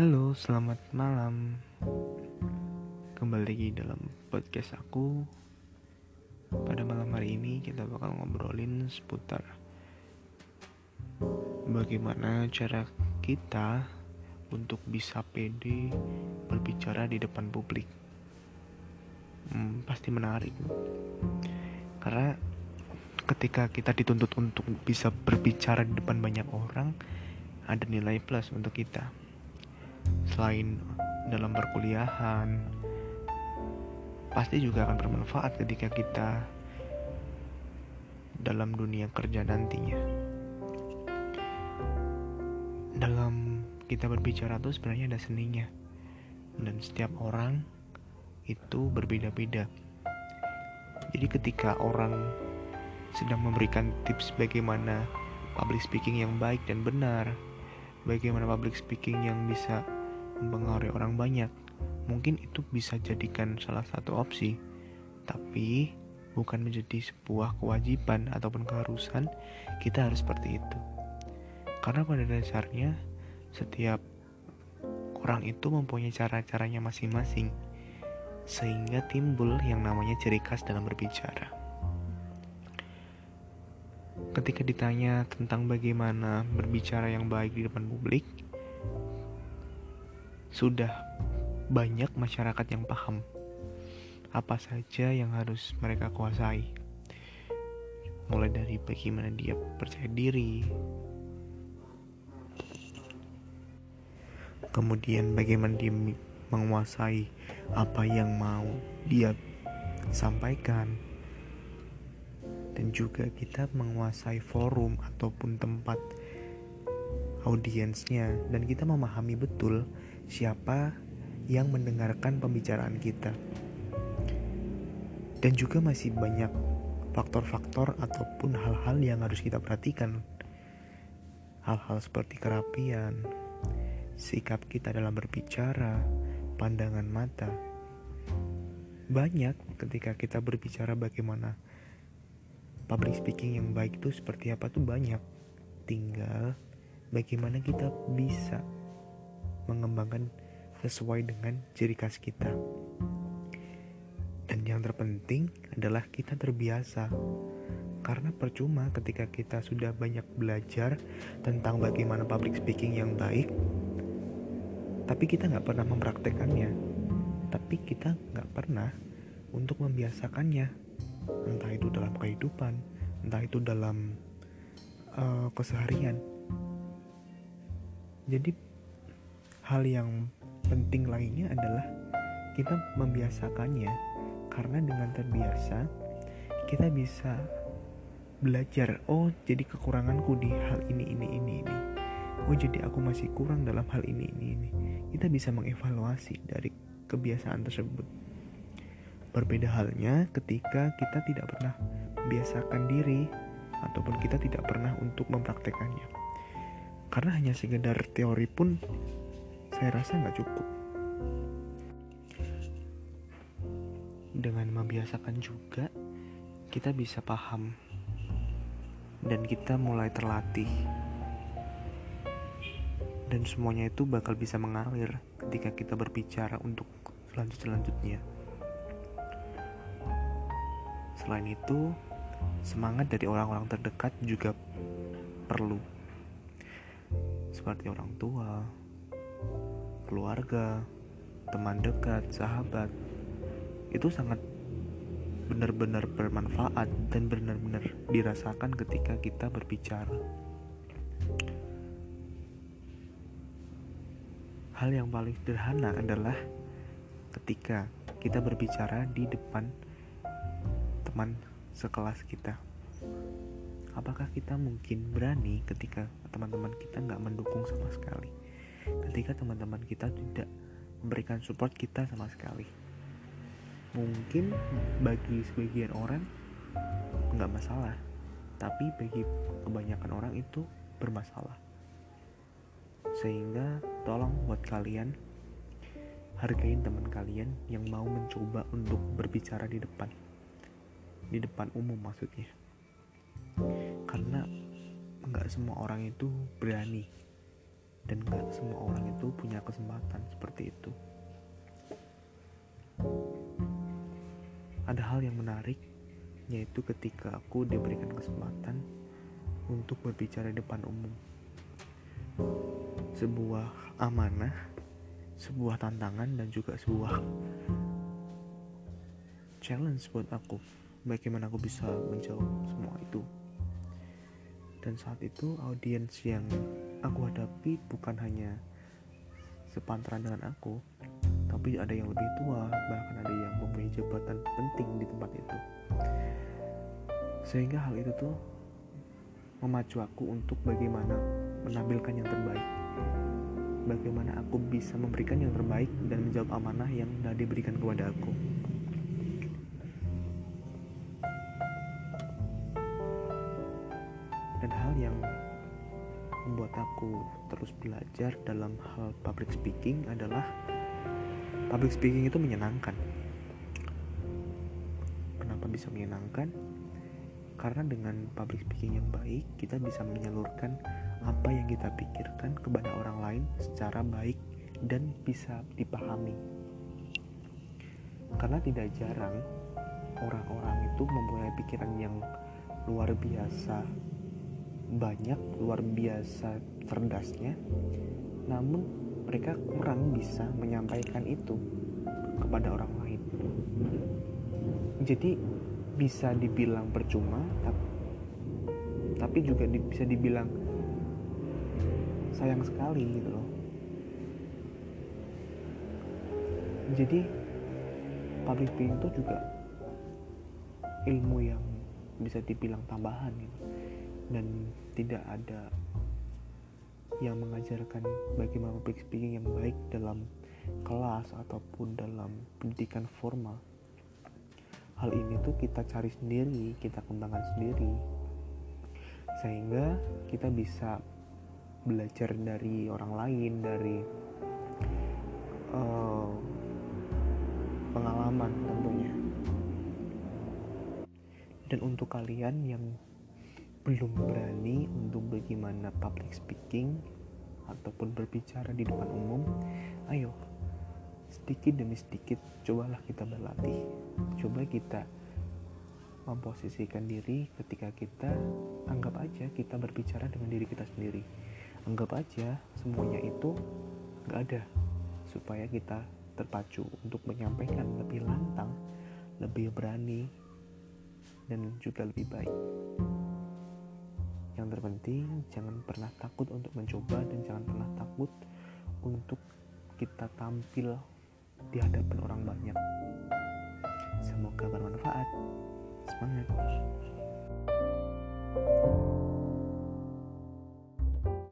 Halo, selamat malam. Kembali lagi dalam podcast aku. Pada malam hari ini kita bakal ngobrolin seputar bagaimana cara kita untuk bisa pede berbicara di depan publik. Hmm, pasti menarik. Karena ketika kita dituntut untuk bisa berbicara di depan banyak orang, ada nilai plus untuk kita selain dalam perkuliahan pasti juga akan bermanfaat ketika kita dalam dunia kerja nantinya. Dalam kita berbicara tuh sebenarnya ada seninya. Dan setiap orang itu berbeda-beda. Jadi ketika orang sedang memberikan tips bagaimana public speaking yang baik dan benar bagaimana public speaking yang bisa mempengaruhi orang banyak. Mungkin itu bisa jadikan salah satu opsi, tapi bukan menjadi sebuah kewajiban ataupun keharusan kita harus seperti itu. Karena pada dasarnya setiap orang itu mempunyai cara-caranya masing-masing sehingga timbul yang namanya ciri khas dalam berbicara. Ketika ditanya tentang bagaimana berbicara yang baik di depan publik, sudah banyak masyarakat yang paham apa saja yang harus mereka kuasai. Mulai dari bagaimana dia percaya diri, kemudian bagaimana dia menguasai apa yang mau dia sampaikan, dan juga kita menguasai forum ataupun tempat audiensnya, dan kita memahami betul siapa yang mendengarkan pembicaraan kita. Dan juga masih banyak faktor-faktor ataupun hal-hal yang harus kita perhatikan. Hal-hal seperti kerapian, sikap kita dalam berbicara, pandangan mata. Banyak ketika kita berbicara bagaimana public speaking yang baik itu seperti apa tuh banyak. Tinggal bagaimana kita bisa mengembangkan sesuai dengan ciri khas kita. Dan yang terpenting adalah kita terbiasa. Karena percuma ketika kita sudah banyak belajar tentang bagaimana public speaking yang baik, tapi kita nggak pernah mempraktekannya. Tapi kita nggak pernah untuk membiasakannya. Entah itu dalam kehidupan, entah itu dalam uh, keseharian. Jadi hal yang penting lainnya adalah kita membiasakannya. Karena dengan terbiasa kita bisa belajar oh jadi kekuranganku di hal ini ini ini ini. Oh jadi aku masih kurang dalam hal ini ini ini. Kita bisa mengevaluasi dari kebiasaan tersebut. Berbeda halnya ketika kita tidak pernah membiasakan diri ataupun kita tidak pernah untuk mempraktekannya. Karena hanya sekedar teori pun saya rasa nggak cukup. Dengan membiasakan juga, kita bisa paham dan kita mulai terlatih. Dan semuanya itu bakal bisa mengalir ketika kita berbicara untuk selanjut-selanjutnya. Selain itu, semangat dari orang-orang terdekat juga perlu. Seperti orang tua, keluarga, teman dekat, sahabat itu sangat benar-benar bermanfaat dan benar-benar dirasakan ketika kita berbicara. Hal yang paling sederhana adalah ketika kita berbicara di depan teman sekelas kita. Apakah kita mungkin berani ketika teman-teman kita nggak mendukung sama sekali? Ketika teman-teman kita tidak memberikan support kita sama sekali. Mungkin bagi sebagian orang nggak masalah tapi bagi kebanyakan orang itu bermasalah. Sehingga tolong buat kalian hargain teman kalian yang mau mencoba untuk berbicara di depan. Di depan umum maksudnya. Karena nggak semua orang itu berani dan gak semua orang itu punya kesempatan seperti itu. Ada hal yang menarik yaitu ketika aku diberikan kesempatan untuk berbicara di depan umum. Sebuah amanah sebuah tantangan dan juga sebuah challenge buat aku. Bagaimana aku bisa menjawab semua itu. Dan saat itu audiens yang aku hadapi bukan hanya sepantaran dengan aku tapi ada yang lebih tua bahkan ada yang mempunyai jabatan penting di tempat itu. Sehingga hal itu tuh memacu aku untuk bagaimana menampilkan yang terbaik. Bagaimana aku bisa memberikan yang terbaik dan menjawab amanah yang sudah diberikan kepada aku. Dan hal yang membuat aku terus belajar dalam hal public speaking adalah public speaking itu menyenangkan. Kenapa bisa menyenangkan? Karena dengan public speaking yang baik kita bisa menyalurkan apa yang kita pikirkan kepada orang lain secara baik dan bisa dipahami. Karena tidak jarang orang-orang itu mempunyai pikiran yang luar biasa banyak luar biasa cerdasnya namun mereka kurang bisa menyampaikan itu kepada orang lain. Jadi bisa dibilang percuma tapi juga bisa dibilang sayang sekali gitu loh. Jadi public speaking itu juga ilmu yang bisa dibilang tambahan gitu tidak ada yang mengajarkan bagaimana public speaking yang baik dalam kelas ataupun dalam pendidikan formal. Hal ini tuh kita cari sendiri kita kembangkan sendiri. Sehingga kita bisa belajar dari orang lain dari uh, pengalaman tentunya. Dan untuk kalian yang belum berani untuk bagaimana public speaking ataupun berbicara di depan umum, ayo sedikit demi sedikit cobalah kita berlatih. Coba kita memposisikan diri ketika kita anggap aja kita berbicara dengan diri kita sendiri. Anggap aja semuanya itu gak ada supaya kita terpacu untuk menyampaikan lebih lantang, lebih berani, dan juga lebih baik. Yang terpenting, jangan pernah takut untuk mencoba dan jangan pernah takut untuk kita tampil di hadapan orang banyak. Semoga bermanfaat. Semangat! thank you